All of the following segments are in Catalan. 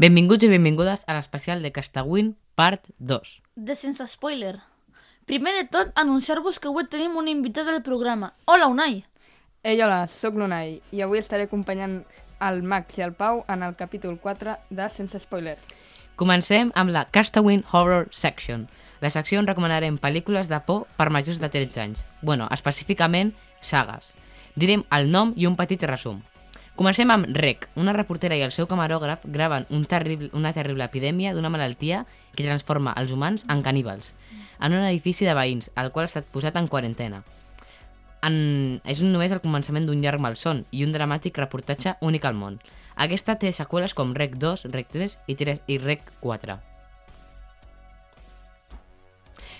Benvinguts i benvingudes a l'especial de Castawin, part 2. De sense spoiler. Primer de tot, anunciar-vos que avui tenim un invitat al programa. Hola, Unai! Ei, hola, sóc l'Unai i avui estaré acompanyant el Max i el Pau en el capítol 4 de Sense Spoiler. Comencem amb la Castawin Horror Section. La secció on recomanarem pel·lícules de por per majors de 13 anys. Bueno, específicament, sagues. Direm el nom i un petit resum. Comencem amb Rec. Una reportera i el seu camarògraf graven un terrible, una terrible epidèmia d'una malaltia que transforma els humans en caníbals en un edifici de veïns, el qual ha estat posat en quarantena. En... És només el començament d'un llarg malson i un dramàtic reportatge únic al món. Aquesta té seqüeles com Rec 2, Rec 3 i, 3 i Rec 4.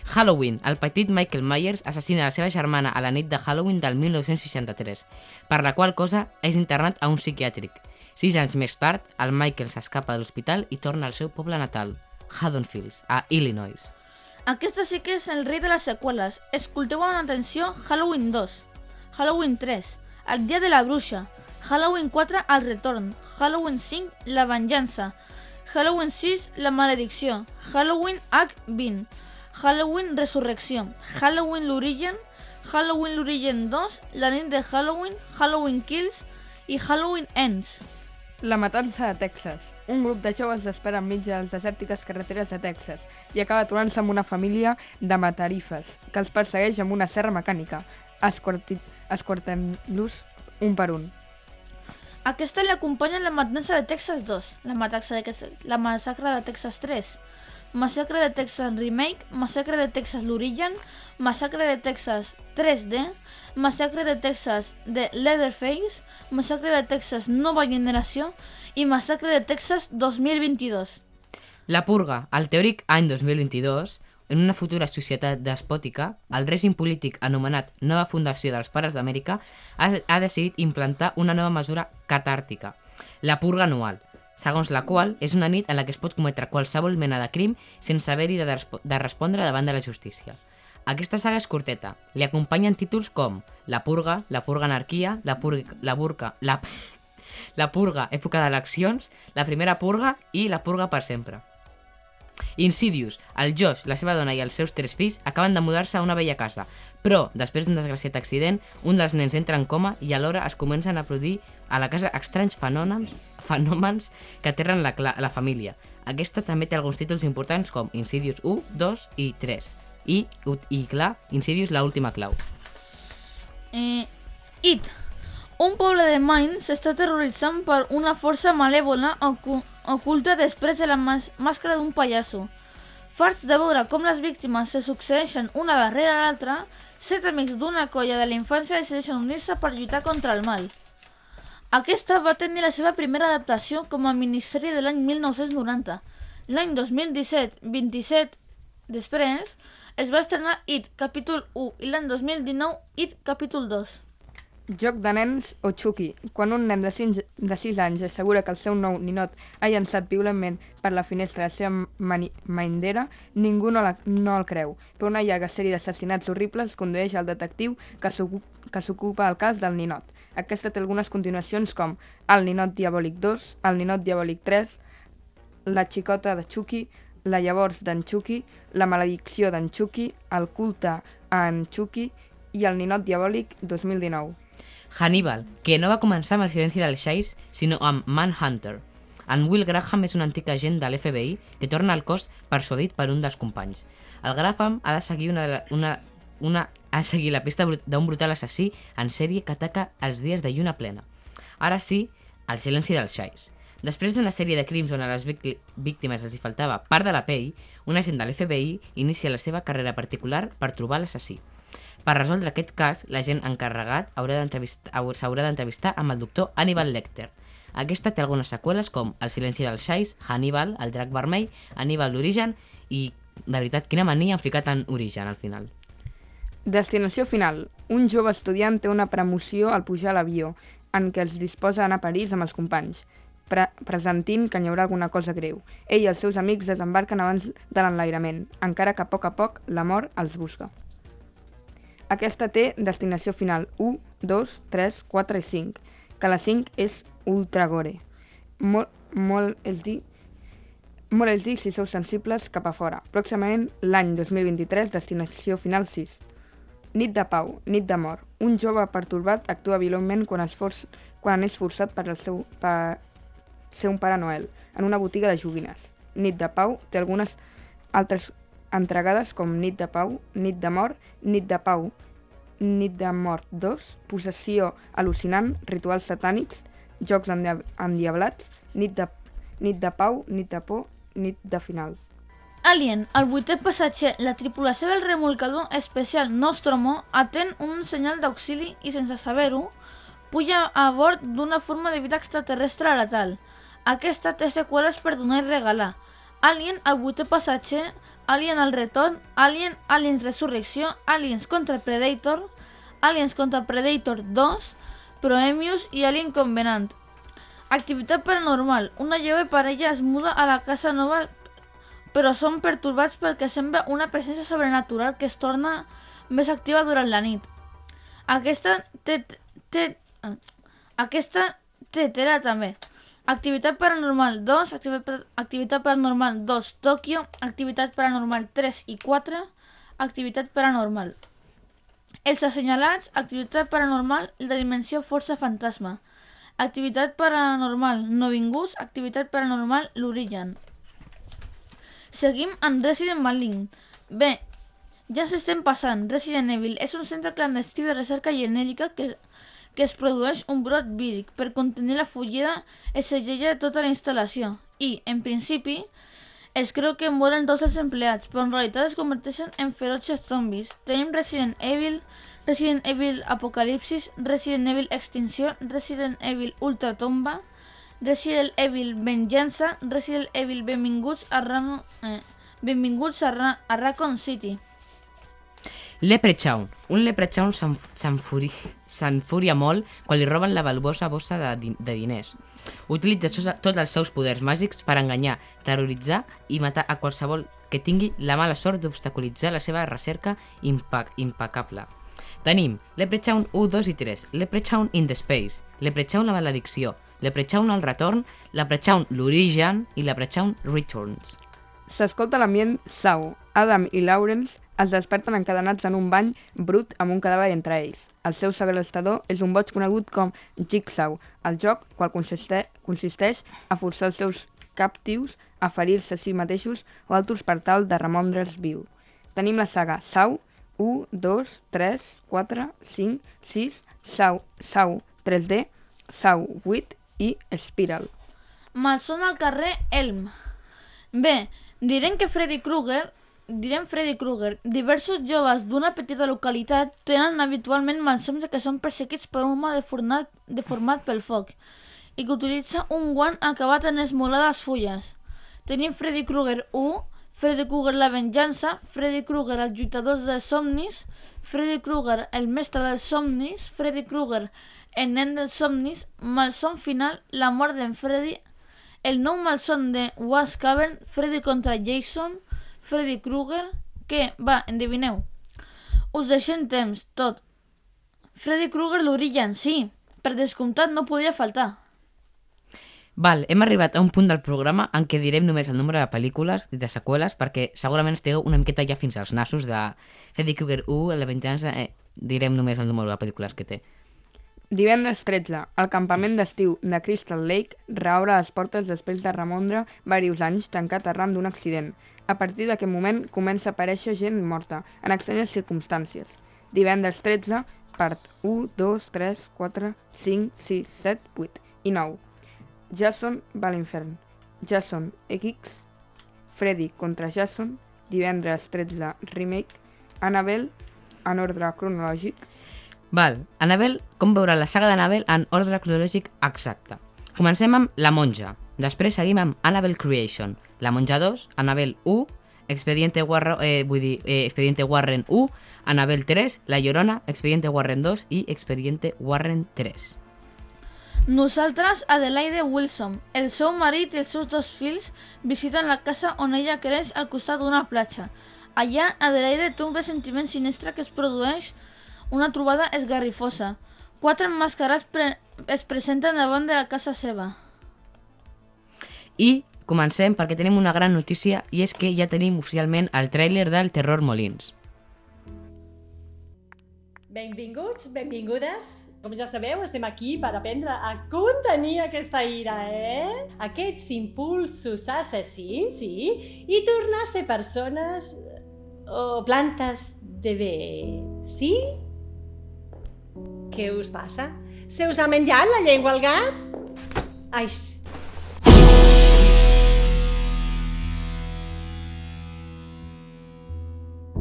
Halloween. El petit Michael Myers assassina la seva germana a la nit de Halloween del 1963, per la qual cosa és internat a un psiquiàtric. Sis anys més tard, el Michael s'escapa de l'hospital i torna al seu poble natal, Haddonfields, a Illinois. Aquesta sí que és el rei de les seqüeles. Escolteu amb atenció Halloween 2, Halloween 3, El dia de la bruixa, Halloween 4, El retorn, Halloween 5, La venjança, Halloween 6, La maledicció, Halloween H20, Halloween Resurrecció, Halloween l'origen, Halloween l'origen 2, La nit de Halloween, Halloween Kills i Halloween Ends. La matança de Texas. Un grup de joves espera enmig de les desèrtiques carreteres de Texas i acaba aturant-se amb una família de matarifes que els persegueix amb una serra mecànica, escortant-los un per un. Aquesta l'acompanya la matança de Texas 2, la, matança de, la massacre de Texas 3, Massacre de Texas Remake, Massacre de Texas l'origen, Massacre de Texas 3D, Massacre de Texas de Leatherface, Massacre de Texas Nova Generació i Massacre de Texas 2022. La purga, al teòric any 2022, en una futura societat despòtica, el règim polític anomenat Nova Fundació dels Pares d'Amèrica ha, ha decidit implantar una nova mesura catàrtica, la purga anual, segons la qual és una nit en la que es pot cometre qualsevol mena de crim sense haver-hi de, de respondre davant de la justícia. Aquesta saga és curteta. Li acompanyen títols com La Purga, La Purga Anarquia, La, purga, la Burca, la, la Purga Època d'Eleccions, La Primera Purga i La Purga per sempre. Insidious, el Josh, la seva dona i els seus tres fills acaben de mudar-se a una vella casa, però, després d'un desgraciat accident, un dels nens entra en coma i alhora es comencen a produir a la casa estranys fenòmens, fenòmens que aterren la, la família. Aquesta també té alguns títols importants com Insidious 1, 2 i 3. I, i clar, Insidious la última clau. Eh, It. Un poble de Maine s'està terroritzant per una força malèvola ocu oculta després de la màscara d'un pallasso. Farts de veure com les víctimes se succeeixen una darrere l'altra, set amics d'una colla de la infància decideixen unir-se per lluitar contra el mal. Aquesta va tenir la seva primera adaptació com a minissèrie de l'any 1990. L'any 2017, 27 després, es va estrenar It, capítol 1, i l'any 2019, It, capítol 2. Joc de nens o Chucky. Quan un nen de 6, de 6 anys assegura que el seu nou ninot ha llançat violentment per la finestra la seva maindera, ningú no, la, no el creu. Però una llarga sèrie d'assassinats horribles condueix al detectiu que s'ocupa el cas del ninot. Aquesta té algunes continuacions com El ninot diabòlic 2, El ninot diabòlic 3, La xicota de Chucky, La llavors d'en Chucky, La maledicció d'en Chucky, El culte a en Chucky i El ninot diabòlic 2019. Hannibal, que no va començar amb el silenci del Xais, sinó amb Manhunter. En Will Graham és un antic agent de l'FBI que torna al cos persuadit per un dels companys. El Graham ha de seguir una, una, una a seguir la pista d'un brutal assassí en sèrie que ataca els dies de lluna plena. Ara sí, el silenci dels xais. Després d'una sèrie de crims on a les víctimes els hi faltava part de la pell, un agent de l'FBI inicia la seva carrera particular per trobar l'assassí. Per resoldre aquest cas, l'agent encarregat s'haurà d'entrevistar amb el doctor Hannibal Lecter. Aquesta té algunes seqüeles com El silenci dels xais, Hannibal, El drac vermell, Hannibal l'origen i, de veritat, quina mania han ficat en origen al final. Destinació final. Un jove estudiant té una premoció al pujar a l'avió, en què els disposa a anar a París amb els companys, pre presentint que n'hi haurà alguna cosa greu. Ell i els seus amics desembarquen abans de l'enlairament, encara que a poc a poc la mort els busca. Aquesta té destinació final 1, 2, 3, 4 i 5, que la 5 és ultra gore. Molt, molt, és dir, Molt és dir si sou sensibles cap a fora. Pròximament, l'any 2023, destinació final 6. Nit de pau, nit de mort. Un jove pertorbat actua violentment quan, es forç, quan és forçat per, el seu, per ser un pare Noel en una botiga de joguines. Nit de pau té algunes altres entregades com Nit de pau, Nit de mort, Nit de pau, Nit de mort 2, Possessió al·lucinant, Rituals satànics, Jocs endia- endiablats, Nit de, nit de pau, Nit de por, Nit de final. Alien, el vuitè passatger, la tripulació del remolcador especial Nostromo atén un senyal d'auxili i, sense saber-ho, puja a bord d'una forma de vida extraterrestre letal. Aquesta té seqüeles per donar i regalar. Alien, el vuitè passatger, Alien el retorn, Alien, Alien Resurrecció, Aliens contra Predator, Aliens contra Predator 2, Proemius i Alien Covenant. Activitat paranormal. Una jove parella es muda a la casa nova però són pertorbats perquè sembla una presència sobrenatural que es torna més activa durant la nit. Aquesta té ah, aquesta té tela també. Activitat paranormal 2, activitat, paranormal 2, Tòquio, activitat paranormal 3 i 4, activitat paranormal. Els assenyalats, activitat paranormal, la dimensió força fantasma. Activitat paranormal no vinguts, activitat paranormal l'origen. Seguim amb Resident Malign. Bé, ja ens estem passant. Resident Evil és un centre clandestí de recerca genèrica que, que es produeix un brot víric. Per contenir la fugida es segella tota la instal·lació i, en principi, es creu que moren dos dels empleats, però en realitat es converteixen en ferotges zombis. Tenim Resident Evil, Resident Evil Apocalipsis, Resident Evil Extinció, Resident Evil Ultratomba, Resident Evil Venjança, Resident Evil Benvinguts a, Ram... eh, Benvinguts a, Ra... a Raccoon City. Leprechaun. Un leprechaun s'enf- s'enfuri- s'enfuria molt quan li roben la valuosa bossa de, de diners. Utilitza tots els seus poders màgics per enganyar, terroritzar i matar a qualsevol que tingui la mala sort d'obstaculitzar la seva recerca impa impecable. Tenim Leprechaun 1, 2 i 3, Leprechaun in the Space, Leprechaun la maledicció, Leprechaun el retorn, Leprechaun l'origen i Leprechaun Returns. S'escolta l'ambient sau. Adam i Lawrence es desperten encadenats en un bany brut amb un cadàver entre ells. El seu segrestador és un boig conegut com Jigsaw, el joc qual consiste consisteix a forçar els seus captius a ferir-se a si mateixos o altres per tal de remondre'ls viu. Tenim la saga Sau 1, 2, 3, 4, 5, 6, Sau, Sau 3D, Sau 8 i Spiral. Malson al carrer Elm. Bé, direm que Freddy Krueger, direm Freddy Krueger, diversos joves d'una petita localitat tenen habitualment malsons que són perseguits per un home deformat, deformat pel foc i que utilitza un guant acabat en esmolades fulles. Tenim Freddy Krueger 1, Freddy Krueger la venjança, Freddy Krueger els lluitadors dels somnis, Freddy Krueger el mestre dels somnis, Freddy Krueger el nen dels somnis, malson final, la mort d'en Freddy, el nou malson de Was Cavern, Freddy contra Jason, Freddy Krueger, que, va, endevineu. Us deixem temps, tot. Freddy Krueger l'origen, sí, per descomptat no podia faltar. Val, hem arribat a un punt del programa en què direm només el nombre de pel·lícules i de seqüeles perquè segurament estigueu una miqueta ja fins als nassos de Freddy Krueger 1, La Venjança, eh, direm només el número de pel·lícules que té. Divendres 13, el campament d'estiu de Crystal Lake reobre les portes després de remondre diversos anys tancat arran d'un accident. A partir d'aquest moment comença a aparèixer gent morta, en estranyes circumstàncies. Divendres 13, part 1, 2, 3, 4, 5, 6, 7, 8 i 9. Jason va a l'infern. Jason X, Freddy contra Jason, divendres 13 remake, Annabelle en ordre cronològic, Val, Annabelle, com veure la saga d'Annabelle en ordre cronològic exacte. Comencem amb La Monja, després seguim amb Annabelle Creation, La Monja 2, Annabelle 1, Expediente Warren, eh, vull dir, eh, Expediente Warren 1, Annabelle 3, La Llorona, Expediente Warren 2 i Expediente Warren 3. Nosaltres, Adelaide Wilson, el seu marit i els seus dos fills visiten la casa on ella creix al costat d'una platja. Allà, Adelaide té un ressentiment sinistre que es produeix una trobada esgarrifosa. Quatre emmascarats pre es presenten davant de la casa seva. I comencem perquè tenim una gran notícia i és que ja tenim oficialment el tràiler del Terror Molins. Benvinguts, benvingudes. Com ja sabeu, estem aquí per aprendre a contenir aquesta ira, eh? Aquests impulsos assassins, sí? I tornar a ser persones o plantes de bé, sí? Què us passa? Se us ha menjat la llengua al gat? Ai,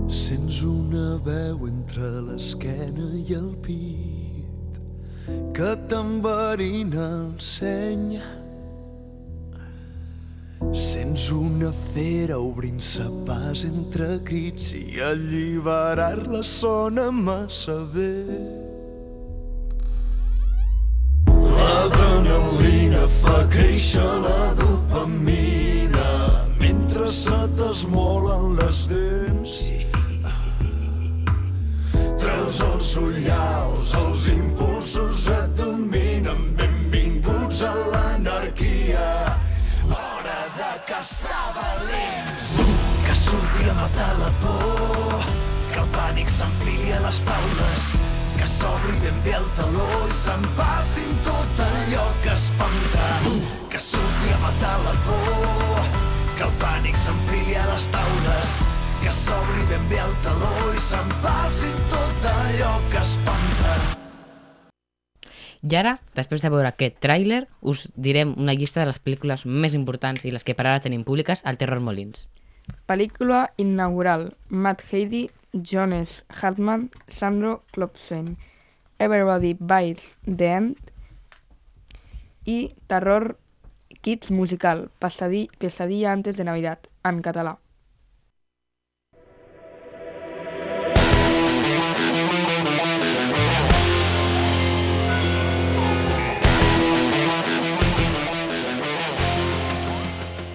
Sents una veu entre l'esquena i el pit que t'enverina el seny. Sents una fera obrint-se pas entre crits i alliberar-la sona massa bé. L'adrenalina fa créixer la dopamina mentre se t'esmolen les dents. Treus els ullals, els impulsos et dominen. Benvinguts a l'anarquia. Hora de caçar valents. Que surti a matar la por. Que el pànic s'enfili a les taules. Que s'obri ben bé el taló i s'empassin tot allò que espanta. Que surti a matar la por. Que el pànic s'enfili a les taules. Que s'obri ben bé el taló i s'empassi tot allò que espanta. I ara, després de veure aquest tràiler, us direm una llista de les pel·lícules més importants i les que per ara tenim públiques al Terror Molins. Pel·lícula inaugural. Matt Heidi, Jonas Hartman, Sandro Klopsvein. Everybody Bites the End i Terror Kids Musical, Pesadi Pesadilla antes de Navidad, en català.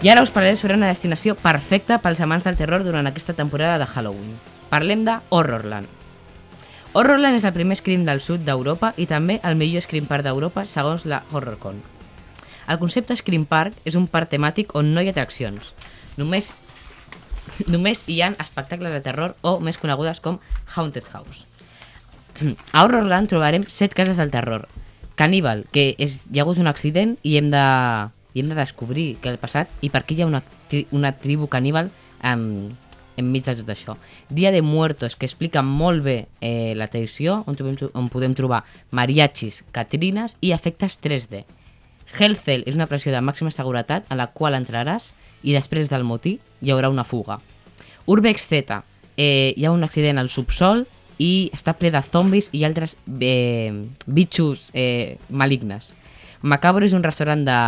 I ara us parlaré sobre una destinació perfecta pels amants del terror durant aquesta temporada de Halloween. Parlem de Horrorland. Horrorland és el primer scream del sud d'Europa i també el millor scream park d'Europa segons la HorrorCon. El concepte Scream Park és un parc temàtic on no hi ha atraccions. Només, només hi ha espectacles de terror o més conegudes com Haunted House. A Horrorland trobarem set cases del terror. Caníbal, que és, hi ha hagut un accident i hem de, i hem de descobrir què ha passat i per què hi ha una, una tribu caníbal um, enmig de tot això. Dia de Muertos, que explica molt bé eh, la tradició, on, trobem, on podem trobar mariachis, catrines i efectes 3D. Hellcell és una pressió de màxima seguretat a la qual entraràs i després del motí hi haurà una fuga. Urbex Z, eh, hi ha un accident al subsol i està ple de zombis i altres eh, bitxos eh, malignes. Macabro és un restaurant de,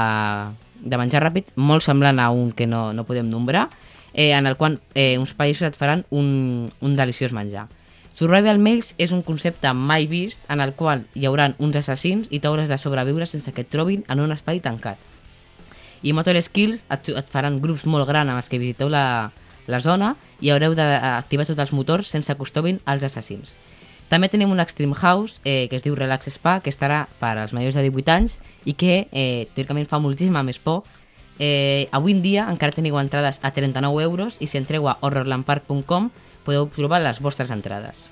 de menjar ràpid molt semblant a un que no, no podem nombrar, eh, en el qual eh, uns països et faran un, un deliciós menjar. Survival Maze és un concepte mai vist en el qual hi hauran uns assassins i t'hauràs de sobreviure sense que et trobin en un espai tancat. I Motor Skills et, et faran grups molt grans amb els que visiteu la, la zona i haureu d'activar tots els motors sense que us trobin els assassins. També tenim un Extreme House eh, que es diu Relax Spa, que estarà per als majors de 18 anys i que eh, teòricament fa moltíssima més por. Eh, avui en dia encara teniu entrades a 39 euros i si entreu a horrorlandpark.com podeu trobar les vostres entrades.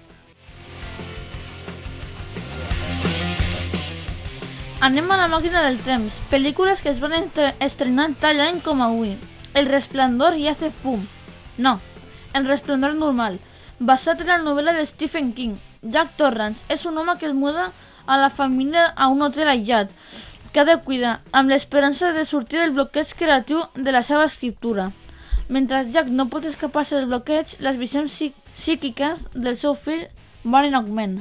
Anem a la màquina del temps. Pel·lícules que es van estrenar tal any com avui. El resplendor i hace pum. No, El resplendor normal. Basat en la novel·la de Stephen King. Jack Torrance és un home que es muda a la família a un hotel aïllat que ha de cuidar amb l'esperança de sortir del bloqueig creatiu de la seva escriptura. Mentre Jack no pot escapar-se del bloqueig, les visions psí- psíquiques del seu fill van en augment.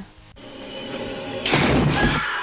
Paul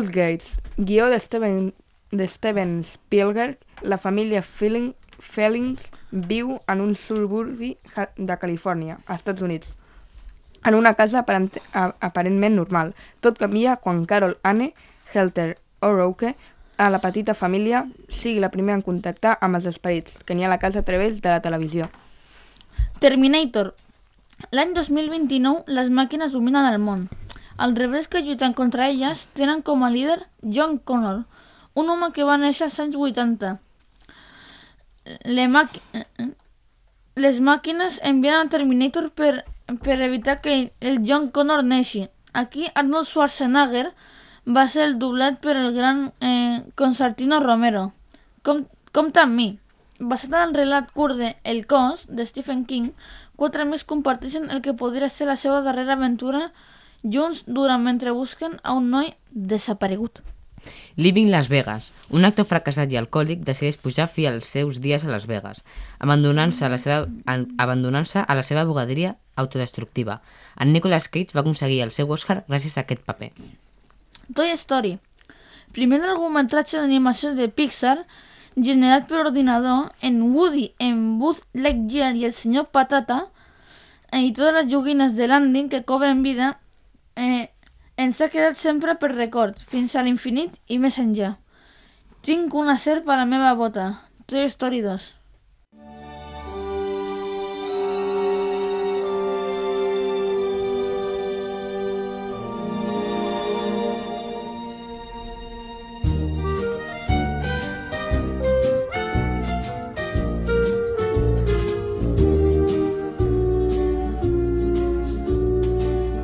Gates, guió de Steven, de Steven Spielberg, la família Feeling, Fellings viu en un suburbi de Califòrnia, als Estats Units, en una casa aparent, aparentment normal. Tot canvia quan Carol Anne Helter O'Rourke, a la petita família, sigui la primera en contactar amb els esperits que n'hi ha a la casa a través de la televisió. Terminator. L'any 2029, les màquines dominen el món. Els rebels que lluiten contra elles tenen com a líder John Connor, un home que va néixer als anys 80. Les, màqui... Les màquines envien a Terminator per, per evitar que el John Connor neixi. Aquí Arnold Schwarzenegger va ser el doblat per el gran eh, Constantino Romero. Com, compta amb mi. Basat en el relat curt de El cos, de Stephen King, quatre amics comparteixen el que podria ser la seva darrera aventura junts durant mentre busquen a un noi desaparegut. Living Las Vegas. Un actor fracassat i alcohòlic decideix pujar fi als seus dies a Las Vegas, abandonant-se a, la seva, abandonant-se a la seva bugaderia autodestructiva. En Nicolas Cage va aconseguir el seu Oscar gràcies a aquest paper. Toy Story. Primer largometratge d'animació de Pixar generat per ordinador en Woody, en Buzz Lightyear i el senyor Patata i totes les joguines de Landing que cobren vida eh, ens ha quedat sempre per record, fins a l'infinit i més enllà. Tinc una serp a la meva bota. Toy Story 2.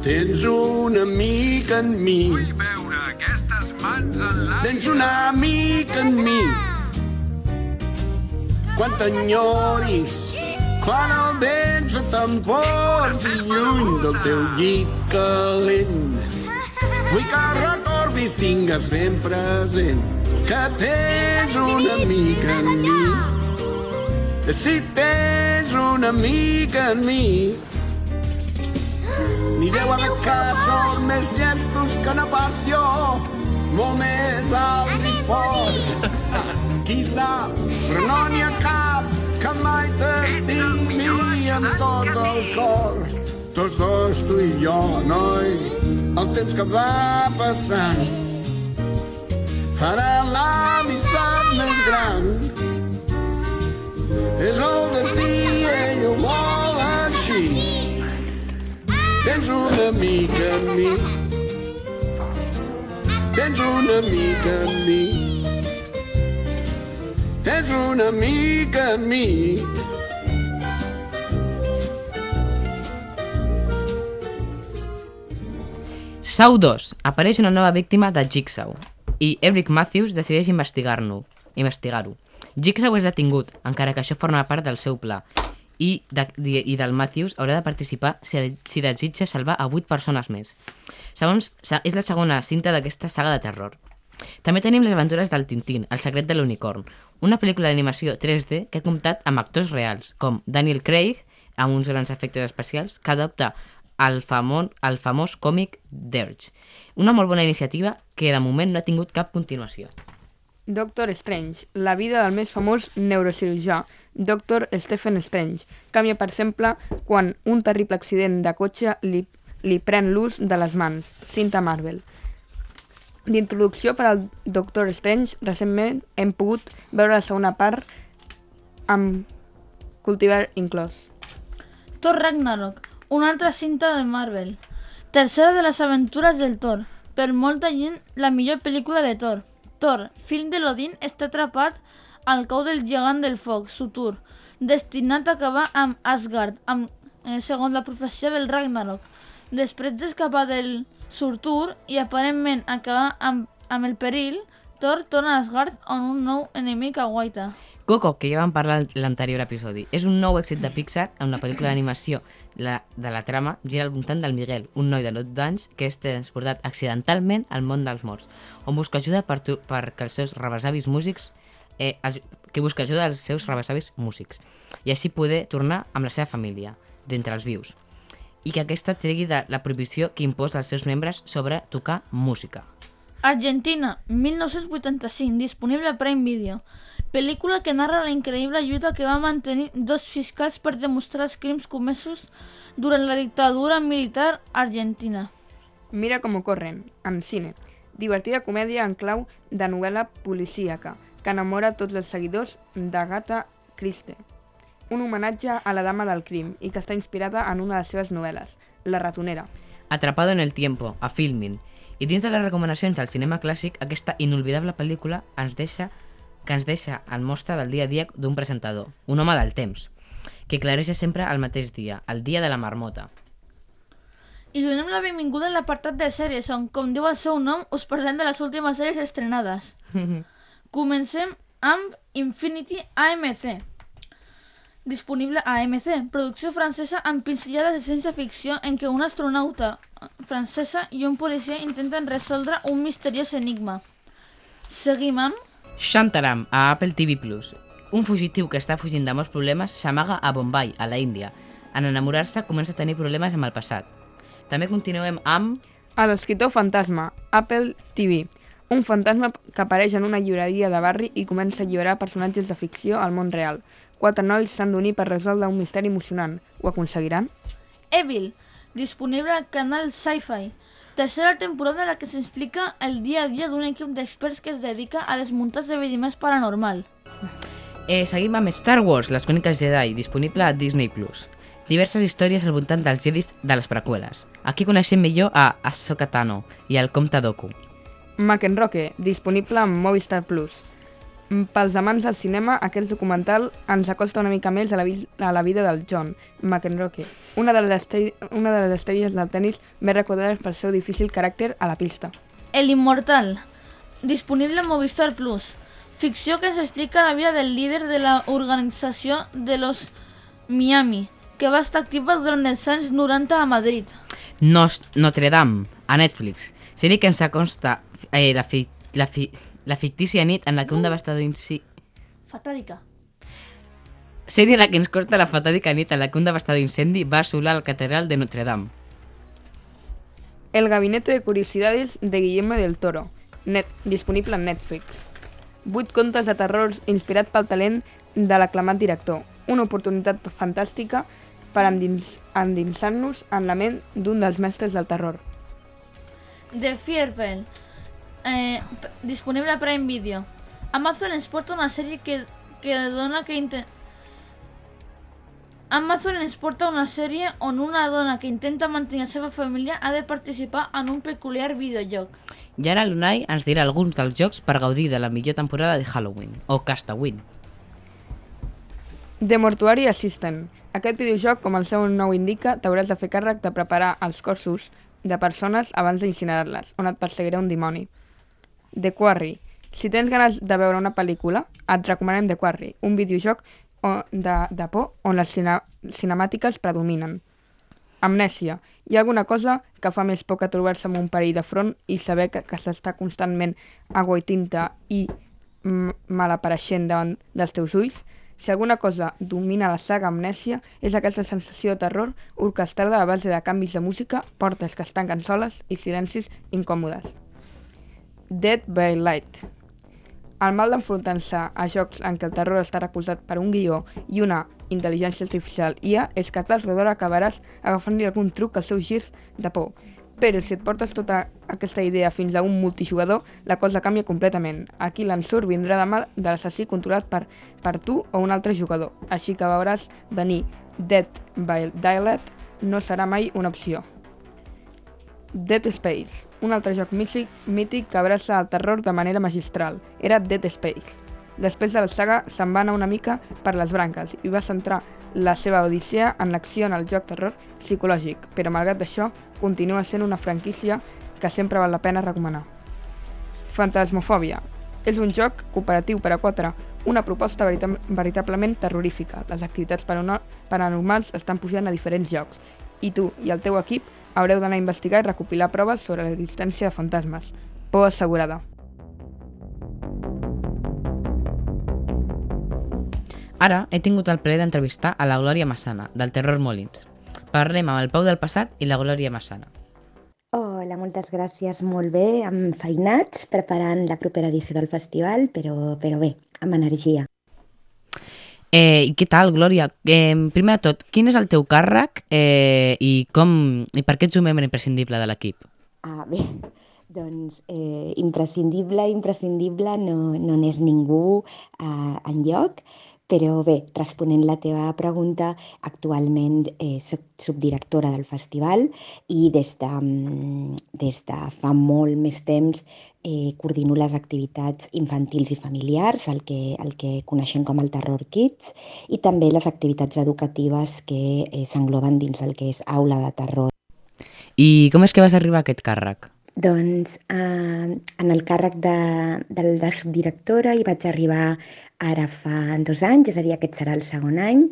Tens un amic en mi. Vull veure aquestes mans en l'aire. Tens un amic en mi. Quan t'enyoris, quan el vent se t'emporti lluny del teu llit calent. Vull que recordis, tingues ben present que tens un amic en mi. Si tens un amic en mi, deu haver que som més llestos que no pas jo, molt més alts i forts. Qui sap, però no n'hi ha cap que mai t'estimi amb tot el cor. Tots dos, tu i jo, noi, el temps que va passant farà l'amistat més gran. És el destí, ho vol. Tens un amic en mi. Tens un amic en mi. Tens un amic en mi. Sau 2. Apareix una nova víctima de Jigsaw i Eric Matthews decideix investigar-lo. Investigar-ho. Jigsaw és detingut, encara que això forma part del seu pla. I, de, i del Matthews haurà de participar si, si desitja salvar a 8 persones més. Segons, se- és la segona cinta d'aquesta saga de terror. També tenim les aventures del Tintín, El secret de l'unicorn, una pel·lícula d'animació 3D que ha comptat amb actors reals, com Daniel Craig, amb uns grans efectes especials, que adopta el, famós, el famós còmic Dirge. Una molt bona iniciativa que de moment no ha tingut cap continuació. Doctor Strange, la vida del més famós neurocirurgià, Dr. Stephen Strange, canvia per sempre quan un terrible accident de cotxe li, li pren l'ús de les mans. Cinta Marvel. D'introducció per al Doctor Strange, recentment hem pogut veure la segona part amb Cultivar inclòs. Thor Ragnarok, una altra cinta de Marvel. Tercera de les aventures del Thor. Per molta gent, la millor pel·lícula de Thor. Thor, fill de l'Odin, està atrapat al cau del gegant del foc, Sutur, destinat a acabar amb Asgard, amb, eh, segons la profecia del Ragnarok. Després d'escapar del Surtur i aparentment acabar amb, amb el perill, Thor torna a Asgard on un nou enemic aguaita. Coco, que ja vam parlar l'anterior episodi, és un nou èxit de Pixar en una pel·lícula d'animació la, de la trama gira al voltant del Miguel, un noi de 12 anys que és transportat accidentalment al món dels morts, on busca ajuda per tu, els seus rebesavis músics eh, que busca ajuda als seus rebessavis músics i així poder tornar amb la seva família, d'entre els vius, i que aquesta tregui de la prohibició que imposa als seus membres sobre tocar música. Argentina, 1985, disponible a Prime Video. Pel·lícula que narra la increïble lluita que va mantenir dos fiscals per demostrar els crims comesos durant la dictadura militar argentina. Mira com corren, en cine. Divertida comèdia en clau de novel·la policíaca, que enamora tots els seguidors d'Agatha Christie. Un homenatge a la dama del crim i que està inspirada en una de les seves novel·les, La ratonera. Atrapado en el tiempo, a Filmin. I dins de les recomanacions del cinema clàssic, aquesta inolvidable pel·lícula ens deixa que ens deixa en mostra del dia a dia d'un presentador, un home del temps, que clareja sempre el mateix dia, el dia de la marmota. I donem la benvinguda a l'apartat de sèries, on, com diu el seu nom, us parlem de les últimes sèries estrenades. Comencem amb Infinity AMC. Disponible a AMC, producció francesa amb pinzellades de ciència-ficció en què una astronauta francesa i un policia intenten resoldre un misteriós enigma. Seguim amb... Shantaram, a Apple TV+. Un fugitiu que està fugint de molts problemes s'amaga a Bombay, a la Índia. En enamorar-se comença a tenir problemes amb el passat. També continuem amb... A l'escriptor fantasma, Apple TV. Un fantasma que apareix en una llibreria de barri i comença a alliberar personatges de ficció al món real. Quatre nois s'han d'unir per resoldre un misteri emocionant. Ho aconseguiran? Evil, disponible al canal Sci-Fi. Tercera temporada en la que s'explica el dia a dia d'un equip d'experts que es dedica a desmuntar esdeveniments paranormal. Eh, seguim amb Star Wars, les cròniques Jedi, disponible a Disney+. Diverses històries al voltant dels jedis de les preqüeles. Aquí coneixem millor a Ahsoka Tano i al Comte Doku. McEnroe, disponible en Movistar Plus. Mm, Pels amants del cinema, aquest documental ens acosta una mica més a la, vi a la vida del John McEnroe, una de, les una de les estrelles del tennis més recordades pel seu difícil caràcter a la pista. El Inmortal, disponible en Movistar Plus. Ficció que ens explica la vida del líder de la organització de los Miami, que va estar activa durant els anys 90 a Madrid. Nos Notre Dame, a Netflix. Sèrie que ens acosta eh, la, fi la, fi la fictícia nit en la que un devastador inci... Fatàdica. Sèrie en la que ens costa la fatàdica nit en la que un devastador incendi va assolar la catedral de Notre Dame. El gabinete de curiosidades de Guillermo del Toro, net, disponible en Netflix. Vuit contes de terror inspirat pel talent de l'aclamat director. Una oportunitat fantàstica per endins, endinsar-nos en la ment d'un dels mestres del terror. The Fierbell, eh, disponible a Prime Video. Amazon ens porta una sèrie que, que dona que inte... Amazon ens porta una sèrie on una dona que intenta mantenir la seva família ha de participar en un peculiar videojoc. I ara l'Unai ens dirà alguns dels jocs per gaudir de la millor temporada de Halloween, o Castawin. The Mortuary Assistant. Aquest videojoc, com el seu nou indica, t'hauràs de fer càrrec de preparar els cossos de persones abans d'incinerar-les, on et perseguirà un dimoni. The Quarry. Si tens ganes de veure una pel·lícula, et recomanem The Quarry, un videojoc de, de por on les cine cinemàtiques predominen. Amnèsia. Hi ha alguna cosa que fa més por que trobar-se amb un perill de front i saber que, que s'està constantment aigua i tinta i mm, mal apareixent davant dels teus ulls? Si alguna cosa domina la saga Amnèsia és aquesta sensació de terror orquestrada a base de canvis de música, portes que es tanquen soles i silencis incòmodes. Dead by Light. El mal d'enfrontar-se a jocs en què el terror està recolzat per un guió i una intel·ligència artificial IA és que tal redor acabaràs agafant-li algun truc als seus girs de por. Però si et portes tota aquesta idea fins a un multijugador, la cosa canvia completament. Aquí l'ensurt vindrà de mà de l'assassí controlat per, per tu o un altre jugador. Així que veuràs venir Dead by Daylight no serà mai una opció. Dead Space, un altre joc mític, mític que abraça el terror de manera magistral. Era Dead Space. Després de la saga se'n va anar una mica per les branques i va centrar la seva odissea en l'acció en el joc terror psicològic, però malgrat això continua sent una franquícia que sempre val la pena recomanar. Fantasmofòbia. És un joc cooperatiu per a 4, una proposta verita veritablement terrorífica. Les activitats parano- paranormals estan pujant a diferents llocs i tu i el teu equip haureu d'anar a investigar i recopilar proves sobre l'existència de fantasmes. Por assegurada. Ara he tingut el plaer d'entrevistar a la Glòria Massana, del Terror Molins. Parlem amb el Pau del passat i la Glòria Massana. Hola, moltes gràcies. Molt bé, amb feinats, preparant la propera edició del festival, però, però bé, amb energia. Eh, I què tal, Glòria? Eh, primer de tot, quin és el teu càrrec eh, i, com, i per què ets un membre imprescindible de l'equip? Ah, bé, doncs eh, imprescindible, imprescindible, no, no ningú eh, en lloc, però bé, responent la teva pregunta, actualment eh, soc subdirectora del festival i des de, mm, des de fa molt més temps eh, coordino les activitats infantils i familiars, el que, el que coneixem com el Terror Kids, i també les activitats educatives que eh, s'engloben dins el que és aula de terror. I com és que vas arribar a aquest càrrec? Doncs eh, en el càrrec de, de, de subdirectora hi vaig arribar ara fa dos anys, és a dir, aquest serà el segon any,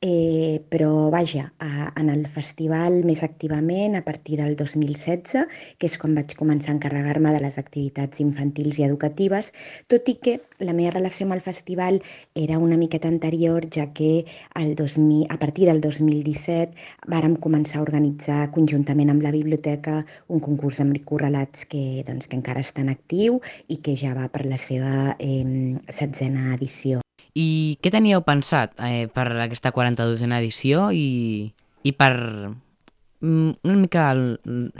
eh, però vaja, a, en el festival més activament a partir del 2016, que és quan vaig començar a encarregar-me de les activitats infantils i educatives, tot i que la meva relació amb el festival era una miqueta anterior, ja que el 2000, a partir del 2017 vàrem començar a organitzar conjuntament amb la biblioteca un concurs amb correlats que, doncs, que encara està en actiu i que ja va per la seva eh, setzena edició. I què teníeu pensat eh, per aquesta 42a edició i, i per mm, una mica... El...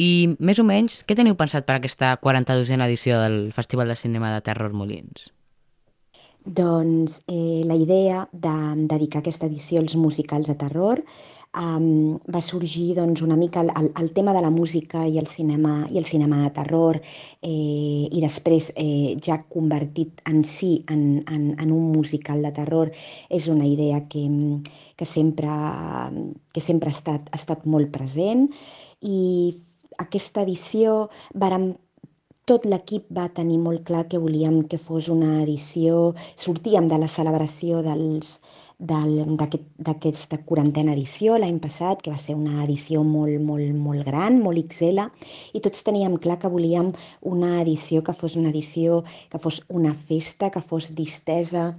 I més o menys, què teniu pensat per aquesta 42a edició del Festival de Cinema de Terror Molins? Doncs eh, la idea de dedicar aquesta edició als musicals de terror um, va sorgir doncs, una mica el, el, el tema de la música i el cinema, i el cinema de terror eh, i després eh, ja convertit en si en, en, en un musical de terror és una idea que, que, sempre, que sempre ha estat, ha estat molt present. I aquesta edició vàrem tot l'equip va tenir molt clar que volíem que fos una edició, sortíem de la celebració dels, d'aquesta quarantena edició l'any passat, que va ser una edició molt, molt, molt gran, molt XL, i tots teníem clar que volíem una edició que fos una edició, que fos una festa, que fos distesa,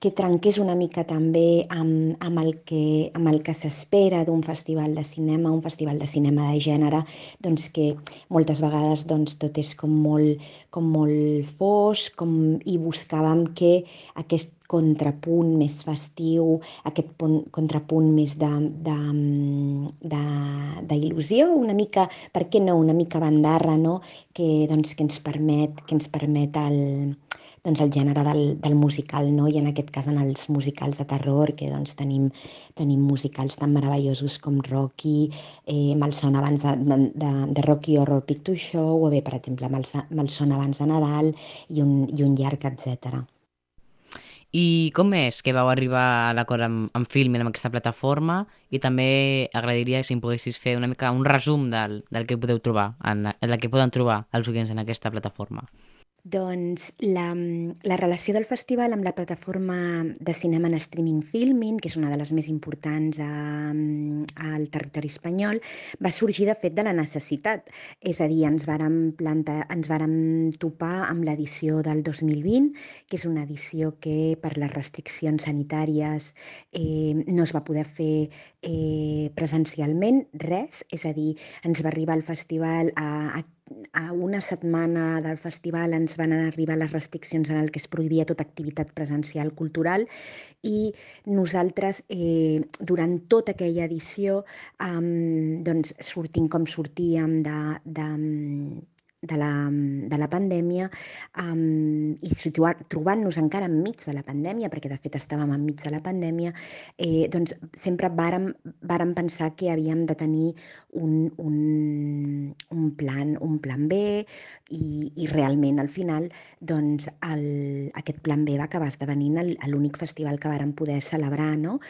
que trenqués una mica també amb, amb el que, amb el que s'espera d'un festival de cinema, un festival de cinema de gènere, doncs que moltes vegades doncs, tot és com molt, com molt fosc com, i buscàvem que aquest contrapunt més festiu, aquest punt, contrapunt més d'il·lusió, una mica, per què no, una mica bandarra, no? que, doncs, que ens permet, que ens permet el, doncs, el gènere del, del musical, no? i en aquest cas en els musicals de terror, que doncs, tenim, tenim musicals tan meravellosos com Rocky, eh, Malson abans de, de, de, de Rocky Horror Picture Show, o bé, per exemple, Malson abans de Nadal, i un, i un llarg, etc. I com és que vau arribar a l'acord amb, amb Filmin, amb aquesta plataforma? I també agradaria si em poguessis fer una mica un resum del, del que podeu trobar, en, del que poden trobar els oients en aquesta plataforma. Doncs la, la relació del festival amb la plataforma de cinema en streaming Filmin, que és una de les més importants a, al territori espanyol, va sorgir de fet de la necessitat. És a dir, ens vàrem, plantar, ens vàrem topar amb l'edició del 2020, que és una edició que per les restriccions sanitàries eh, no es va poder fer eh, presencialment res, és a dir, ens va arribar al festival a, a a una setmana del festival ens van arribar les restriccions en el que es prohibia tota activitat presencial cultural i nosaltres eh, durant tota aquella edició eh, doncs sortint com sortíem de, de, de la, de la pandèmia um, i trobant-nos encara enmig de la pandèmia, perquè de fet estàvem enmig de la pandèmia, eh, doncs sempre vàrem, vàrem pensar que havíem de tenir un, un, un, plan, un plan B i, i realment al final doncs el, aquest plan B va acabar esdevenint l'únic festival que vàrem poder celebrar, no?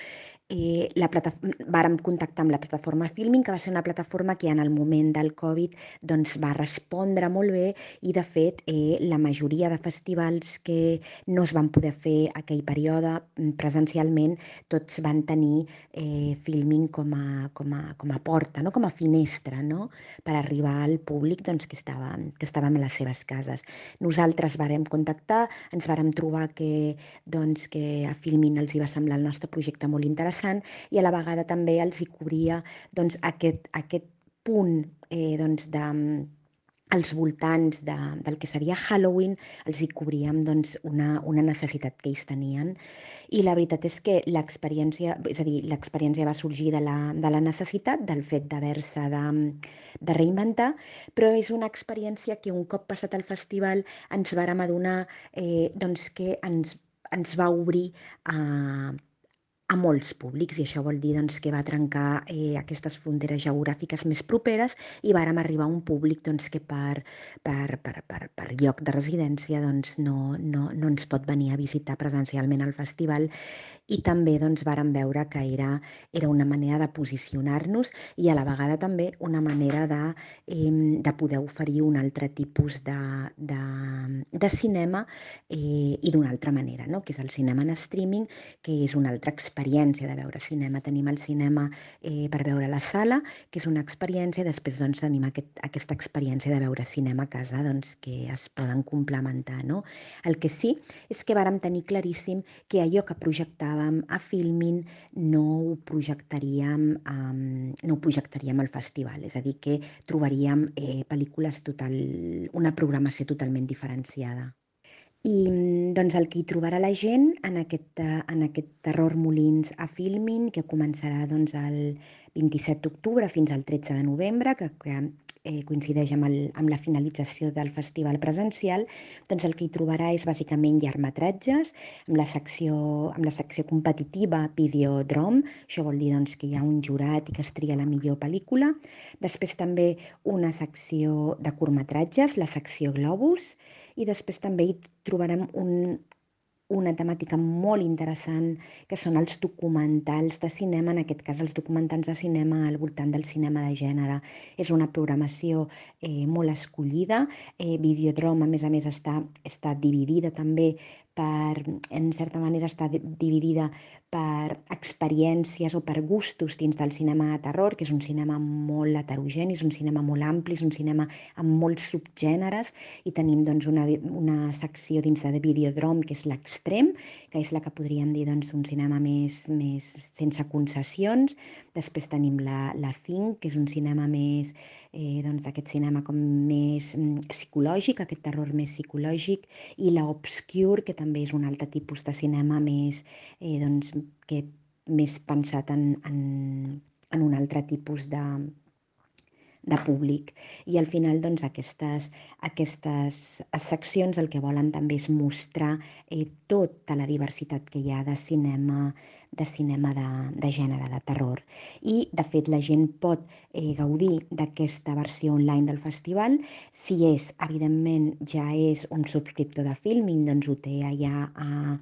Eh, la plata... vàrem contactar amb la plataforma Filming, que va ser una plataforma que en el moment del Covid doncs, va respondre molt bé i, de fet, eh, la majoria de festivals que no es van poder fer aquell període mm, presencialment, tots van tenir eh, Filming com a, com, a, com a porta, no? com a finestra, no? per arribar al públic doncs, que, estava, que estàvem a les seves cases. Nosaltres vàrem contactar, ens vàrem trobar que, doncs, que a Filming els hi va semblar el nostre projecte molt interessant interessant i a la vegada també els hi cobria doncs, aquest, aquest punt eh, doncs, de, als voltants de, del que seria Halloween els hi cobríem doncs, una, una necessitat que ells tenien. I la veritat és que l'experiència, és a dir, l'experiència va sorgir de la, de la necessitat, del fet d'haver-se de, de reinventar, però és una experiència que un cop passat el festival ens vàrem adonar eh, doncs que ens, ens va obrir a, a molts públics i això vol dir doncs, que va trencar eh, aquestes fronteres geogràfiques més properes i vàrem arribar a un públic doncs, que per, per, per, per, per lloc de residència doncs, no, no, no ens pot venir a visitar presencialment al festival i també doncs, vàrem veure que era, era una manera de posicionar-nos i a la vegada també una manera de, eh, de poder oferir un altre tipus de, de, de cinema eh, i d'una altra manera, no? que és el cinema en streaming, que és una altra experiència de veure cinema. Tenim el cinema eh, per veure la sala, que és una experiència, i després doncs, tenim aquest, aquesta experiència de veure cinema a casa doncs, que es poden complementar. No? El que sí és que vàrem tenir claríssim que allò que projectava portàvem a Filmin no ho projectaríem, um, no ho projectaríem al festival, és a dir, que trobaríem eh, pel·lícules total, una programació totalment diferenciada. I doncs el que hi trobarà la gent en aquest, en aquest Terror Molins a Filmin, que començarà doncs, el 27 d'octubre fins al 13 de novembre, que, que eh, coincideix amb, el, amb la finalització del festival presencial, doncs el que hi trobarà és bàsicament llargmetratges, amb la secció, amb la secció competitiva Videodrom, això vol dir doncs, que hi ha un jurat i que es tria la millor pel·lícula. Després també una secció de curtmetratges, la secció Globus, i després també hi trobarem un, una temàtica molt interessant, que són els documentals de cinema, en aquest cas els documentals de cinema al voltant del cinema de gènere. És una programació eh, molt escollida. Eh, Videodrom, a més a més, està, està dividida també per, en certa manera, està dividida per experiències o per gustos dins del cinema de terror, que és un cinema molt heterogeni, és un cinema molt ampli, és un cinema amb molts subgèneres, i tenim doncs, una, una secció dins de Videodrom, que és l'extrem, que és la que podríem dir doncs, un cinema més, més sense concessions. Després tenim la, la Think, que és un cinema més eh, doncs, aquest cinema com més mm, psicològic, aquest terror més psicològic, i la Obscure, que també és un altre tipus de cinema més, eh, doncs, que més pensat en, en, en un altre tipus de, de públic. I al final, doncs, aquestes, aquestes seccions el que volen també és mostrar eh, tota la diversitat que hi ha de cinema de cinema de, de gènere, de terror. I, de fet, la gent pot eh, gaudir d'aquesta versió online del festival. Si és, evidentment, ja és un subscriptor de Filming, doncs ho té allà a,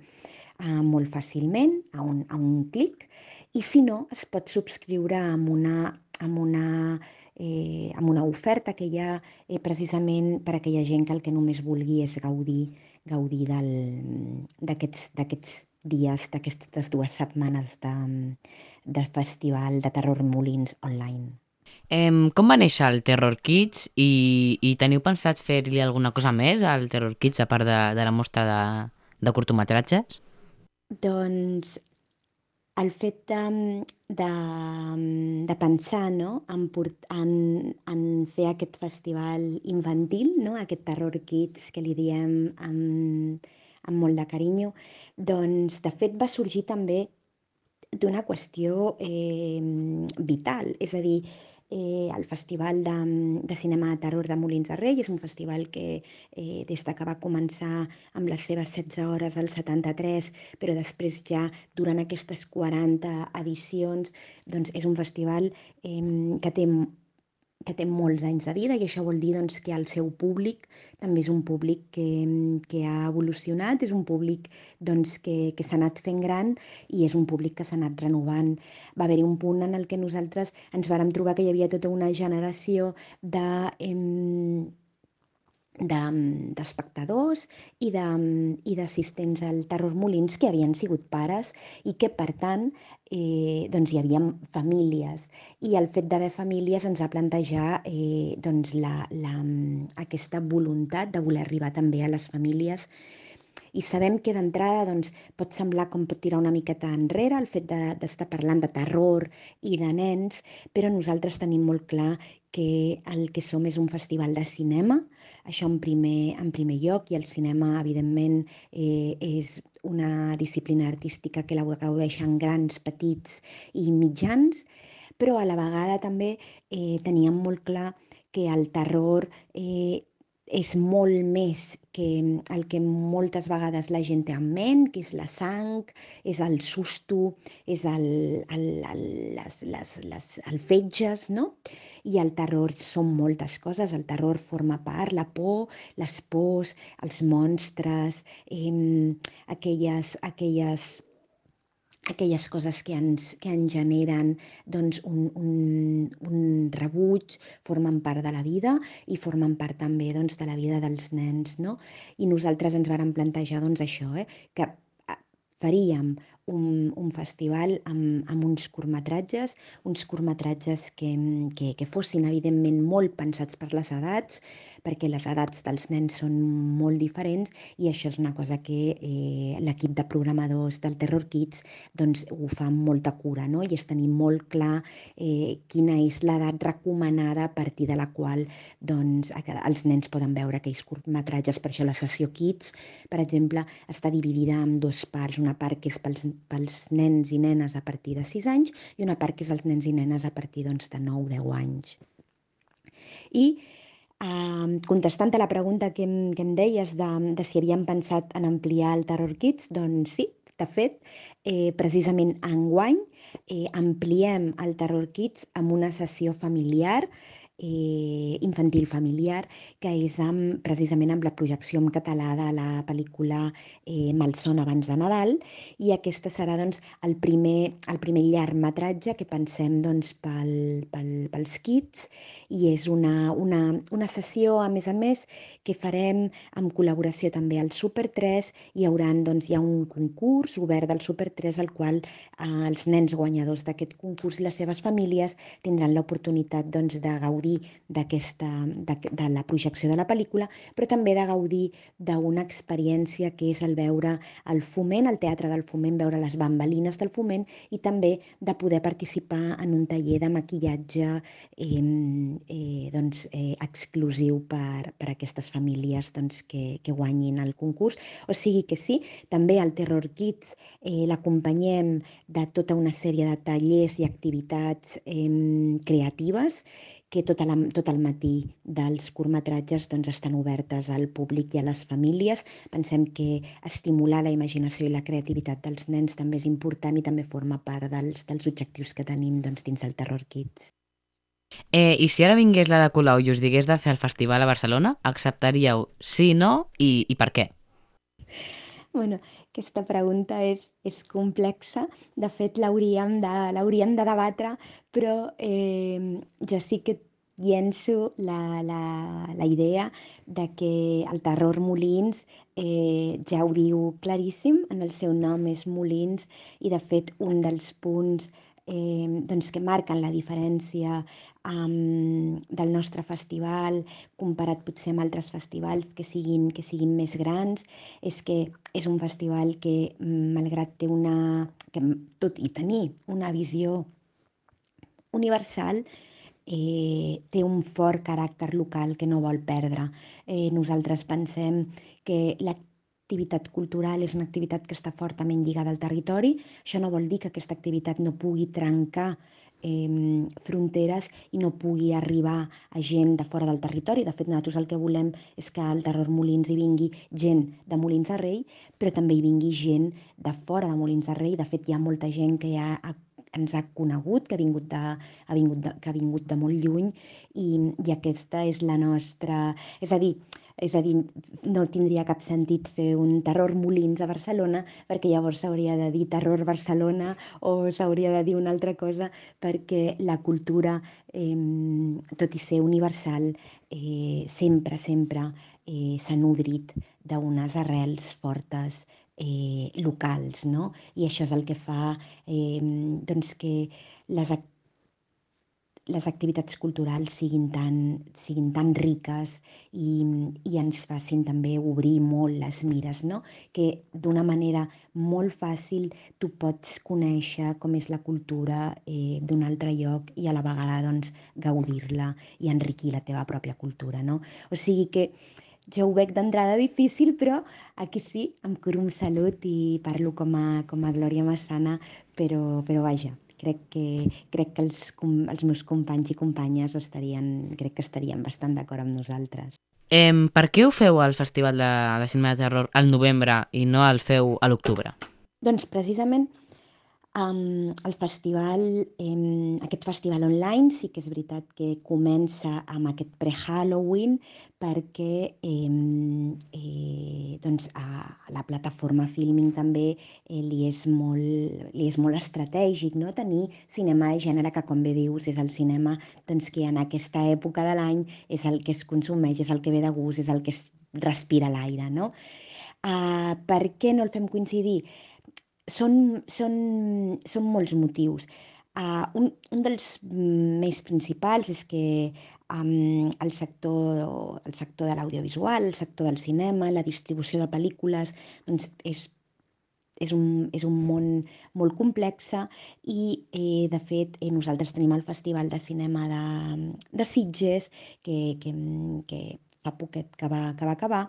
a, molt fàcilment, a un, a un clic. I si no, es pot subscriure amb una, amb una eh, amb una oferta que hi ha eh, precisament per a aquella gent que el que només vulgui és gaudir gaudir d'aquests dies, d'aquestes dues setmanes de, de festival de Terror Molins online. Eh, com va néixer el Terror Kids i, i teniu pensat fer-li alguna cosa més al Terror Kids a part de, de la mostra de, de curtometratges? Doncs el fet de, de, de pensar no? en, port, en, en fer aquest festival infantil, no? aquest Terror Kids que li diem amb, amb molt de carinyo, doncs de fet va sorgir també d'una qüestió eh, vital, és a dir, eh, el Festival de, de Cinema de Terror de Molins de Rei. És un festival que eh, des de que va començar amb les seves 16 hores al 73, però després ja durant aquestes 40 edicions, doncs és un festival eh, que té que té molts anys de vida i això vol dir doncs, que el seu públic també és un públic que, que ha evolucionat, és un públic doncs, que, que s'ha anat fent gran i és un públic que s'ha anat renovant. Va haver-hi un punt en el que nosaltres ens vàrem trobar que hi havia tota una generació de... Eh, d'espectadors de, i de, i d'assistents al Terror Molins que havien sigut pares i que, per tant, eh, doncs hi havia famílies. I el fet d'haver famílies ens va plantejar eh, doncs la, la, aquesta voluntat de voler arribar també a les famílies i sabem que d'entrada doncs, pot semblar com pot tirar una miqueta enrere el fet d'estar de, parlant de terror i de nens, però nosaltres tenim molt clar que el que som és un festival de cinema, això en primer, en primer lloc, i el cinema, evidentment, eh, és una disciplina artística que la gaudeixen grans, petits i mitjans, però a la vegada també eh, teníem molt clar que el terror eh, és molt més que el que moltes vegades la gent té en ment, que és la sang, és el susto, és el, el, el, les, les, les, el fetges, no? I el terror són moltes coses. El terror forma part, la por, les pors, els monstres, eh, aquelles, aquelles aquelles coses que ens, que ens generen doncs, un, un, un rebuig, formen part de la vida i formen part també doncs, de la vida dels nens. No? I nosaltres ens vàrem plantejar doncs, això, eh? que eh, faríem un, un festival amb, amb uns curtmetratges, uns curtmetratges que, que, que fossin evidentment molt pensats per les edats, perquè les edats dels nens són molt diferents i això és una cosa que eh, l'equip de programadors del Terror Kids doncs, ho fa amb molta cura no? i és tenir molt clar eh, quina és l'edat recomanada a partir de la qual doncs, els nens poden veure aquells curtmetratges. Per això la sessió Kids, per exemple, està dividida en dues parts, una part que és pels pels nens i nenes a partir de 6 anys i una part que és els nens i nenes a partir doncs, de 9-10 anys. I eh, contestant a la pregunta que em, que em deies de, de si havíem pensat en ampliar el Terror Kids, doncs sí, de fet, eh, precisament enguany eh, ampliem el Terror Kids amb una sessió familiar eh, infantil familiar, que és amb, precisament amb la projecció en català de la pel·lícula eh, Malson abans de Nadal, i aquesta serà doncs, el, primer, el primer llargmetratge que pensem doncs, pel, pel, pels kids, i és una, una, una sessió, a més a més, que farem amb col·laboració també al Super 3, hi haurà doncs, hi ha un concurs obert del Super 3 al qual eh, els nens guanyadors d'aquest concurs i les seves famílies tindran l'oportunitat doncs, de gaudir d'aquesta de, de la projecció de la pel·lícula, però també de gaudir d'una experiència que és el veure el foment, el teatre del foment, veure les bambalines del foment i també de poder participar en un taller de maquillatge eh, eh, doncs, eh, exclusiu per, per a aquestes famílies doncs, que, que guanyin el concurs. O sigui que sí, també el Terror Kids eh, l'acompanyem de tota una sèrie de tallers i activitats eh, creatives que tot, la, tot el matí dels curtmetratges doncs, estan obertes al públic i a les famílies. Pensem que estimular la imaginació i la creativitat dels nens també és important i també forma part dels, dels objectius que tenim doncs, dins el Terror Kids. Eh, I si ara vingués la de Colau i us digués de fer el festival a Barcelona, acceptaríeu sí, no i, i per què? Bueno, aquesta pregunta és, és complexa. De fet, l'hauríem de, de debatre, però eh, jo sí que llenço la, la, la idea de que el terror Molins eh, ja ho diu claríssim, en el seu nom és Molins i de fet un dels punts eh, doncs que marquen la diferència um, del nostre festival comparat potser amb altres festivals que siguin, que siguin més grans és que és un festival que malgrat té una, que, tot i tenir una visió universal, eh, té un fort caràcter local que no vol perdre. Eh, nosaltres pensem que l'activitat cultural és una activitat que està fortament lligada al territori. Això no vol dir que aquesta activitat no pugui trencar eh, fronteres i no pugui arribar a gent de fora del territori. De fet, nosaltres el que volem és que al Terror Molins hi vingui gent de Molins de Rei, però també hi vingui gent de fora de Molins de Rei. De fet, hi ha molta gent que ja ha ens ha conegut, que ha vingut de, ha vingut de, que ha vingut de molt lluny i, i aquesta és la nostra... És a dir, és a dir, no tindria cap sentit fer un terror Molins a Barcelona perquè llavors s'hauria de dir terror Barcelona o s'hauria de dir una altra cosa perquè la cultura, eh, tot i ser universal, eh, sempre, sempre eh, s'ha nodrit d'unes arrels fortes eh, locals, no? I això és el que fa eh, doncs que les les activitats culturals siguin tan, siguin tan riques i, i ens facin també obrir molt les mires, no? que d'una manera molt fàcil tu pots conèixer com és la cultura eh, d'un altre lloc i a la vegada doncs, gaudir-la i enriquir la teva pròpia cultura. No? O sigui que jo ho veig d'entrada difícil, però aquí sí, em curo amb salut i parlo com a, com a Glòria Massana, però, però vaja, crec que, crec que els, els meus companys i companyes estarien, crec que estarien bastant d'acord amb nosaltres. Eh, per què ho feu al Festival de, de Cinema de Terror al novembre i no el feu a l'octubre? Doncs precisament Um, el festival, um, aquest festival online sí que és veritat que comença amb aquest pre-Halloween perquè um, eh, doncs a la plataforma Filming també eh, li, és molt, li és molt estratègic no? tenir cinema de gènere que com bé dius és el cinema doncs, que en aquesta època de l'any és el que es consumeix, és el que ve de gust, és el que es respira l'aire. No? Uh, per què no el fem coincidir? Són, són, són molts motius. Uh, un, un dels més principals és que um, el, sector, el sector de l'audiovisual, el sector del cinema, la distribució de pel·lícules, doncs és, és, un, és un món molt complex i, eh, de fet, eh, nosaltres tenim el Festival de Cinema de, de Sitges, que, que, que fa poquet que va, que va acabar,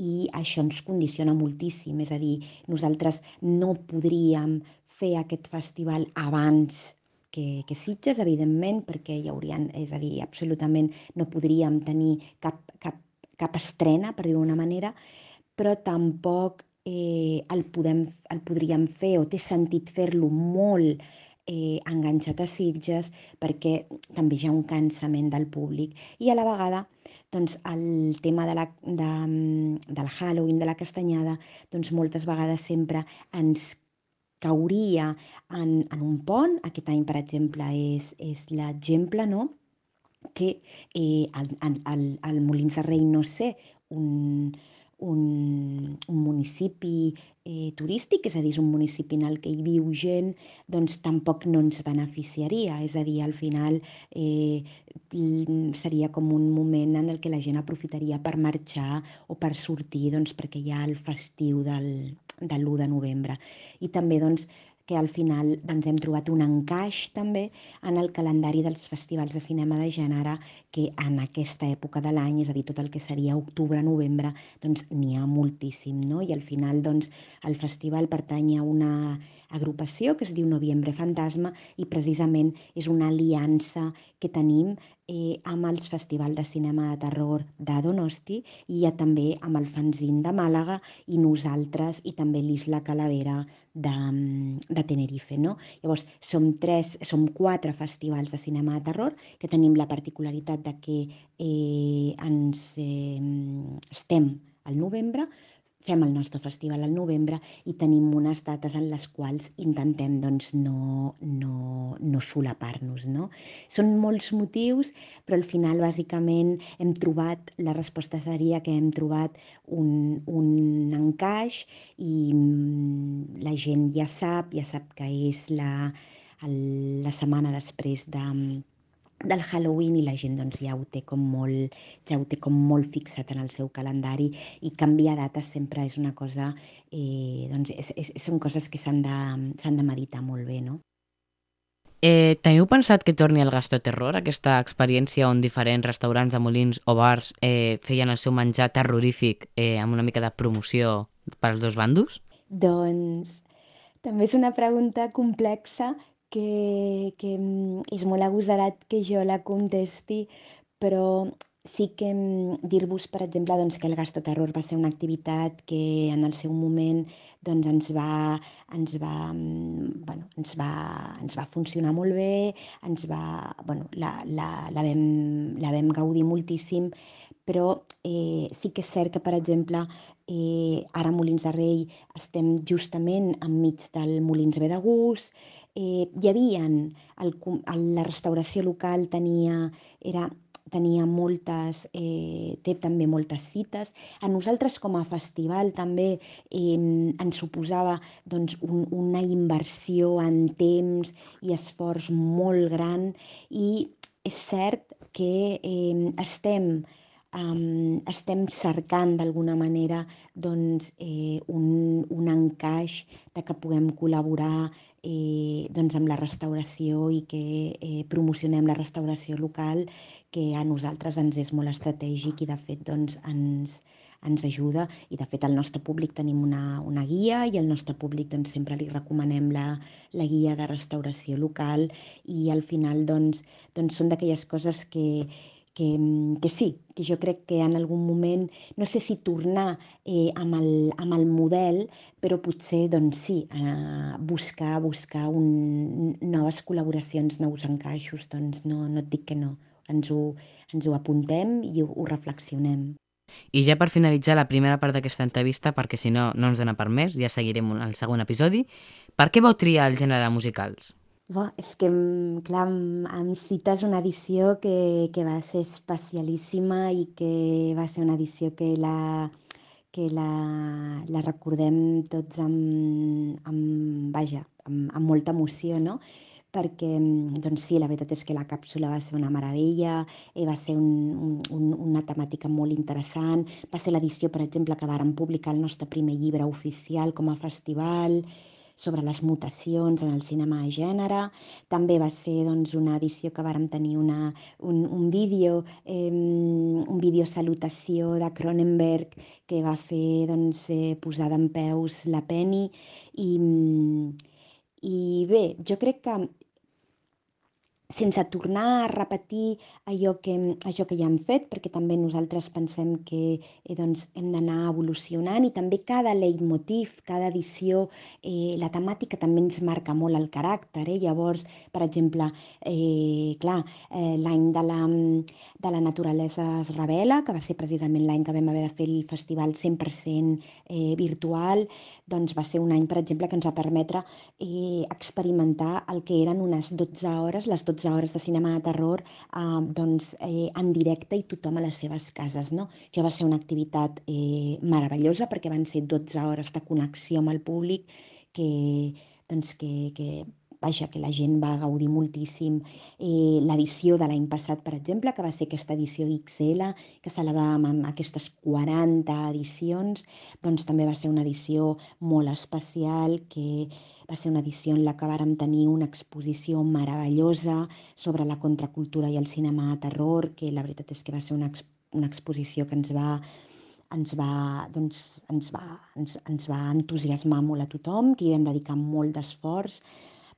i això ens condiciona moltíssim. És a dir, nosaltres no podríem fer aquest festival abans que, que Sitges, evidentment, perquè hi haurien, és a dir, absolutament no podríem tenir cap, cap, cap estrena, per dir-ho d'una manera, però tampoc eh, el, podem, el podríem fer o té sentit fer-lo molt eh, enganxat a Sitges perquè també hi ha un cansament del públic i a la vegada doncs el tema de la, de, del Halloween, de la castanyada, doncs moltes vegades sempre ens cauria en, en un pont. Aquest any, per exemple, és, és l'exemple, no?, que eh, el, el, el Molins de Rei no sé un, un, un municipi eh, turístic, és a dir, és un municipi en el que hi viu gent, doncs tampoc no ens beneficiaria. És a dir, al final eh, seria com un moment en el que la gent aprofitaria per marxar o per sortir doncs, perquè hi ha el festiu del, de l'1 de novembre. I també doncs, que al final doncs, hem trobat un encaix també en el calendari dels festivals de cinema de gènere que en aquesta època de l'any, és a dir, tot el que seria octubre-novembre, doncs n'hi ha moltíssim, no? I al final doncs, el festival pertany a una agrupació que es diu Noviembre Fantasma i precisament és una aliança que tenim eh, amb els festivals de cinema de terror de Donosti i ja també amb el Fanzin de Màlaga i nosaltres i també l'Isla Calavera de, de Tenerife. No? Llavors, som, tres, som quatre festivals de cinema de terror que tenim la particularitat de que eh, ens eh, estem al novembre, fem el nostre festival al novembre i tenim unes dates en les quals intentem doncs, no, no, no solapar-nos. No? Són molts motius, però al final bàsicament hem trobat, la resposta seria que hem trobat un, un encaix i mm, la gent ja sap, ja sap que és la, la setmana després de, del Halloween i la gent doncs, ja ho té com molt, ja ho té com molt fixat en el seu calendari i canviar dates sempre és una cosa, eh, doncs és, és, són coses que s'han de, de meditar molt bé, no? Eh, teniu pensat que torni al Gastó Terror, aquesta experiència on diferents restaurants de molins o bars eh, feien el seu menjar terrorífic eh, amb una mica de promoció per als dos bandos? Doncs també és una pregunta complexa que, que mm, és molt agosarat que jo la contesti, però sí que mm, dir-vos, per exemple, doncs, que el gastoterror va ser una activitat que en el seu moment doncs, ens, va, ens, va, mm, bueno, ens, va, ens va funcionar molt bé, ens va, bueno, la, la, la, vam, la vam gaudir moltíssim, però eh, sí que és cert que, per exemple, eh, ara a Molins de Rei estem justament enmig del Molins B de Gust, eh, hi havia, el, el, la restauració local tenia, era tenia moltes, eh, té també moltes cites. A nosaltres com a festival també eh, ens suposava doncs, un, una inversió en temps i esforç molt gran i és cert que eh, estem um, estem cercant d'alguna manera doncs, eh, un, un encaix de que puguem col·laborar eh, doncs amb la restauració i que eh, promocionem la restauració local que a nosaltres ens és molt estratègic i de fet doncs, ens, ens ajuda. I de fet al nostre públic tenim una, una guia i al nostre públic doncs, sempre li recomanem la, la guia de restauració local. I al final doncs, doncs són d'aquelles coses que, que, que sí, que jo crec que en algun moment, no sé si tornar eh, amb, el, amb el model, però potser doncs sí, eh, buscar, buscar un, noves col·laboracions, nous encaixos, doncs no, no et dic que no ens ho, ens ho apuntem i ho, ho reflexionem. I ja per finalitzar la primera part d'aquesta entrevista, perquè si no, no ens dona per més, ja seguirem el segon episodi, per què vau triar el gènere de musicals? Bo, és que, clar, em cites una edició que, que va ser especialíssima i que va ser una edició que la, que la, la recordem tots amb, amb vaja, amb, amb molta emoció, no? perquè mm, doncs sí, la veritat és que la càpsula va ser una meravella, eh, va ser un, un, una temàtica molt interessant, va ser l'edició, per exemple, que vàrem publicar el nostre primer llibre oficial com a festival, sobre les mutacions en el cinema de gènere. També va ser doncs, una edició que vàrem tenir una, un, un vídeo, eh, un vídeo salutació de Cronenberg que va fer doncs, eh, posar d'en peus la Penny i, i bé, jo crec que sense tornar a repetir allò que, allò que ja hem fet, perquè també nosaltres pensem que eh, doncs, hem d'anar evolucionant i també cada leitmotiv, cada edició, eh, la temàtica també ens marca molt el caràcter. Eh? Llavors, per exemple, eh, clar, eh, l'any de, la, de la naturalesa es revela, que va ser precisament l'any que vam haver de fer el festival 100% eh, virtual, doncs va ser un any, per exemple, que ens va permetre eh, experimentar el que eren unes 12 hores, les 12 hores de cinema de terror eh, doncs, eh, en directe i tothom a les seves cases. No? Ja va ser una activitat eh, meravellosa perquè van ser 12 hores de connexió amb el públic que, doncs, que, que vaja, que la gent va gaudir moltíssim. Eh, L'edició de l'any passat, per exemple, que va ser aquesta edició XL, que celebràvem amb aquestes 40 edicions, doncs també va ser una edició molt especial que va ser una edició en la que vàrem tenir una exposició meravellosa sobre la contracultura i el cinema de terror, que la veritat és que va ser una, exp una exposició que ens va ens va, doncs, ens, va, ens, ens va entusiasmar molt a tothom, que hi vam dedicar molt d'esforç.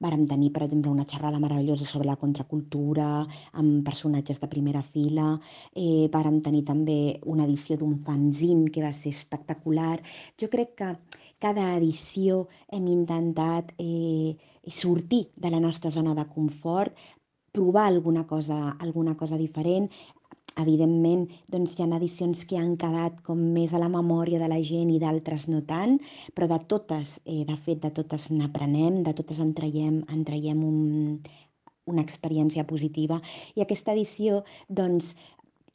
Vàrem tenir, per exemple, una xerrada meravellosa sobre la contracultura, amb personatges de primera fila. Eh, vàrem tenir també una edició d'un fanzine que va ser espectacular. Jo crec que cada edició hem intentat eh, sortir de la nostra zona de confort, provar alguna cosa, alguna cosa diferent, Evidentment, doncs hi ha edicions que han quedat com més a la memòria de la gent i d'altres no tant, però de totes, eh, de fet, de totes n'aprenem, de totes en traiem, en traiem un, una experiència positiva. I aquesta edició, doncs,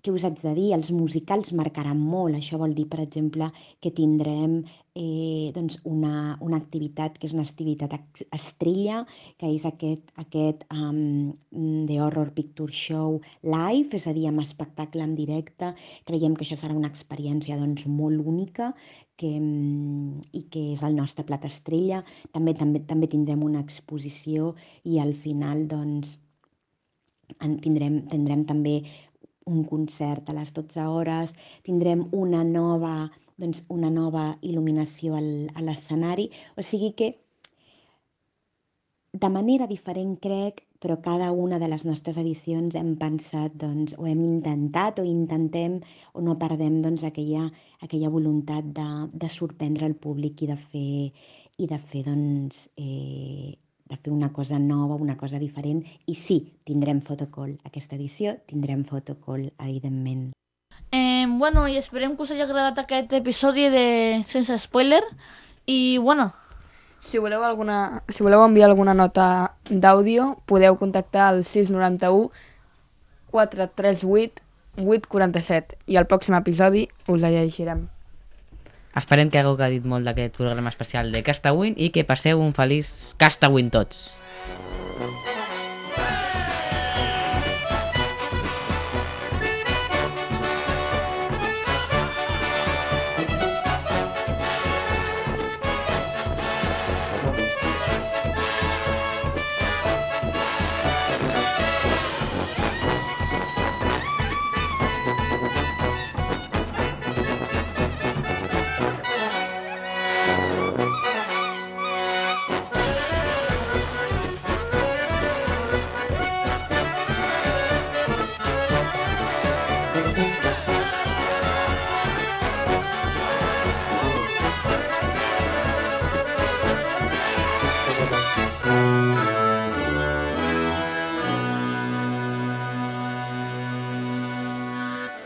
què us haig de dir? Els musicals marcaran molt. Això vol dir, per exemple, que tindrem eh, doncs una, una activitat que és una activitat estrella, que és aquest, aquest um, The Horror Picture Show live, és a dir, amb espectacle en directe. Creiem que això serà una experiència doncs, molt única que, i que és el nostre plat estrella. També, també, també tindrem una exposició i al final doncs, en tindrem, tindrem també un concert a les 12 hores, tindrem una nova doncs, una nova il·luminació al, a l'escenari, o sigui que de manera diferent, crec, però cada una de les nostres edicions hem pensat, doncs, o hem intentat o intentem o no perdem doncs, aquella, aquella voluntat de, de sorprendre el públic i de fer, i de fer, doncs, eh, de fer una cosa nova, una cosa diferent. I sí, tindrem fotocall. Aquesta edició tindrem fotocall, evidentment. Eh, bueno, i esperem que us hagi agradat aquest episodi de Sense Spoiler. I, bueno, Si voleu, alguna, si voleu enviar alguna nota d'àudio, podeu contactar al 691 438 847 i al pròxim episodi us la llegirem. Esperem que hagueu gaudit molt d'aquest programa especial de Castawin i que passeu un feliç Castawin tots.